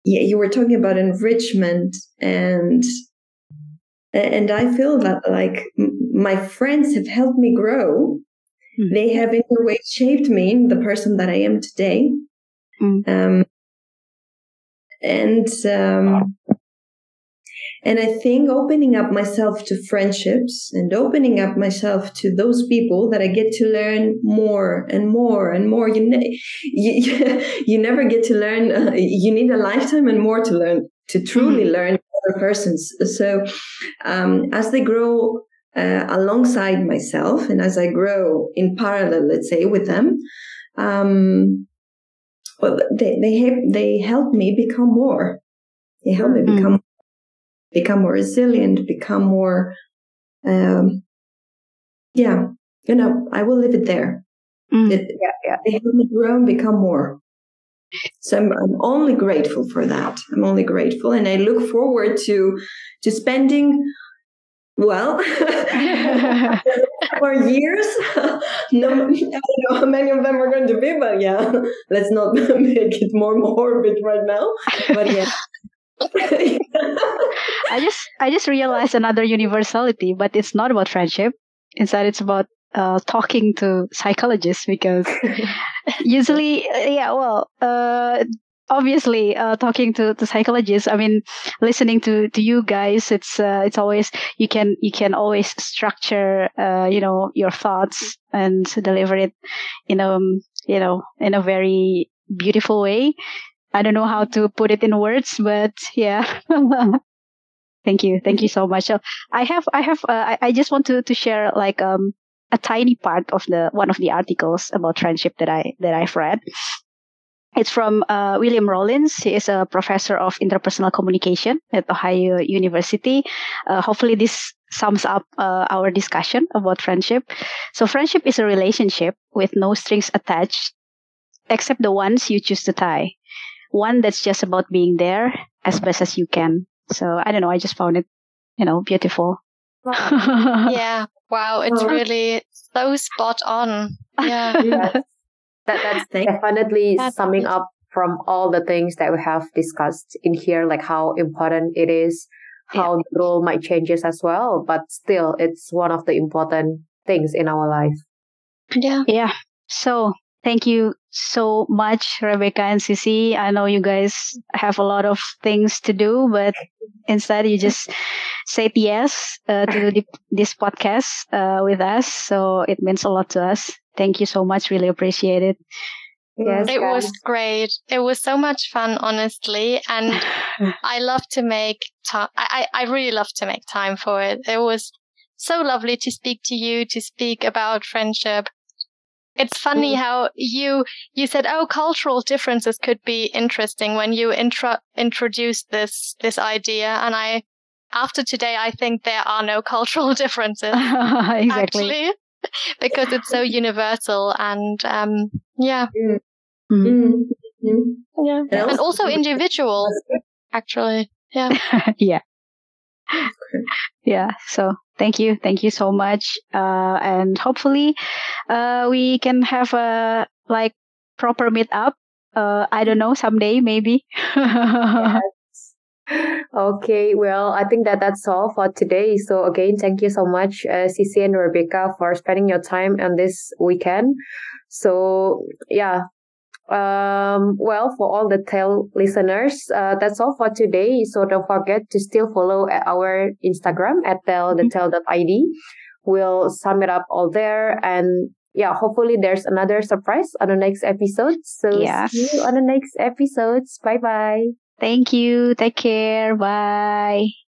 yeah, you were talking about enrichment and and I feel that like my friends have helped me grow. Mm. They have in a way shaped me in the person that I am today. Mm. Um, and um, and I think opening up myself to friendships and opening up myself to those people that I get to learn more and more and more. You, ne- you, you never get to learn. Uh, you need a lifetime and more to learn, to truly mm-hmm. learn other persons. So, um, as they grow uh, alongside myself and as I grow in parallel, let's say, with them, um, well, they they they help me become more. They help me mm. become become more resilient, become more. Um, yeah, you know, I will leave it there. Mm. It, yeah, yeah. They help me grow and become more. So I'm, I'm, only grateful for that. I'm only grateful, and I look forward to to spending well for years. no, I don't know how many of them are going to be, but yeah, let's not make it more morbid right now. But yeah. I just I just realized another universality, but it's not about friendship. Instead, it's about uh, talking to psychologists because usually, uh, yeah, well, uh, obviously, uh, talking to, to psychologists, I mean, listening to, to you guys, it's, uh, it's always, you can, you can always structure, uh, you know, your thoughts and deliver it in a, you know, in a very beautiful way. I don't know how to put it in words, but yeah. Thank you. Thank you so much. So I have, I have, uh, I, I just want to, to share like, um, a tiny part of the one of the articles about friendship that I that I've read. It's from uh, William Rawlins. He is a professor of interpersonal communication at Ohio University. Uh, hopefully, this sums up uh, our discussion about friendship. So, friendship is a relationship with no strings attached, except the ones you choose to tie. One that's just about being there as best as you can. So, I don't know. I just found it, you know, beautiful. yeah. Wow. It's oh. really so spot on. Yeah. yes. That, that's definitely that's summing up from all the things that we have discussed in here, like how important it is, how yeah. the role might changes as well, but still it's one of the important things in our life. Yeah. Yeah. So thank you so much, Rebekka and Sisi. I know you guys have a lot of things to do, but instead you just said yes uh, to do this podcast uh, with us. So it means a lot to us. Thank you so much. Really appreciate it. Yes, it guys. was great. It was so much fun, honestly. And I love to make time. I, I really love to make time for it. It was so lovely to speak to you, to speak about friendship. It's funny mm. how you you said, "Oh, cultural differences could be interesting" when you intro introduced this this idea, and I after today, I think there are no cultural differences. exactly. Actually, because it's so universal and um, yeah. Mm. Mm. Yeah. And also individual, actually. Yeah. yeah. yeah. So thank you. Thank you so much. Uh, and hopefully, uh, we can have a like proper meet up. Uh, I don't know, someday maybe. yes. Okay, well, I think that that's all for today. So again, thank you so much, uh, Sisi and Rebekka, for spending your time on this weekend. So yeah, um, well, for all the tale listeners, uh, that's all for today. So don't forget to still follow our Instagram at tell the tail.id. We'll sum it up all there and yeah, hopefully there's another surprise on the next episode. So yes. see you on the next episodes. Bye bye. Thank you. Take care. Bye.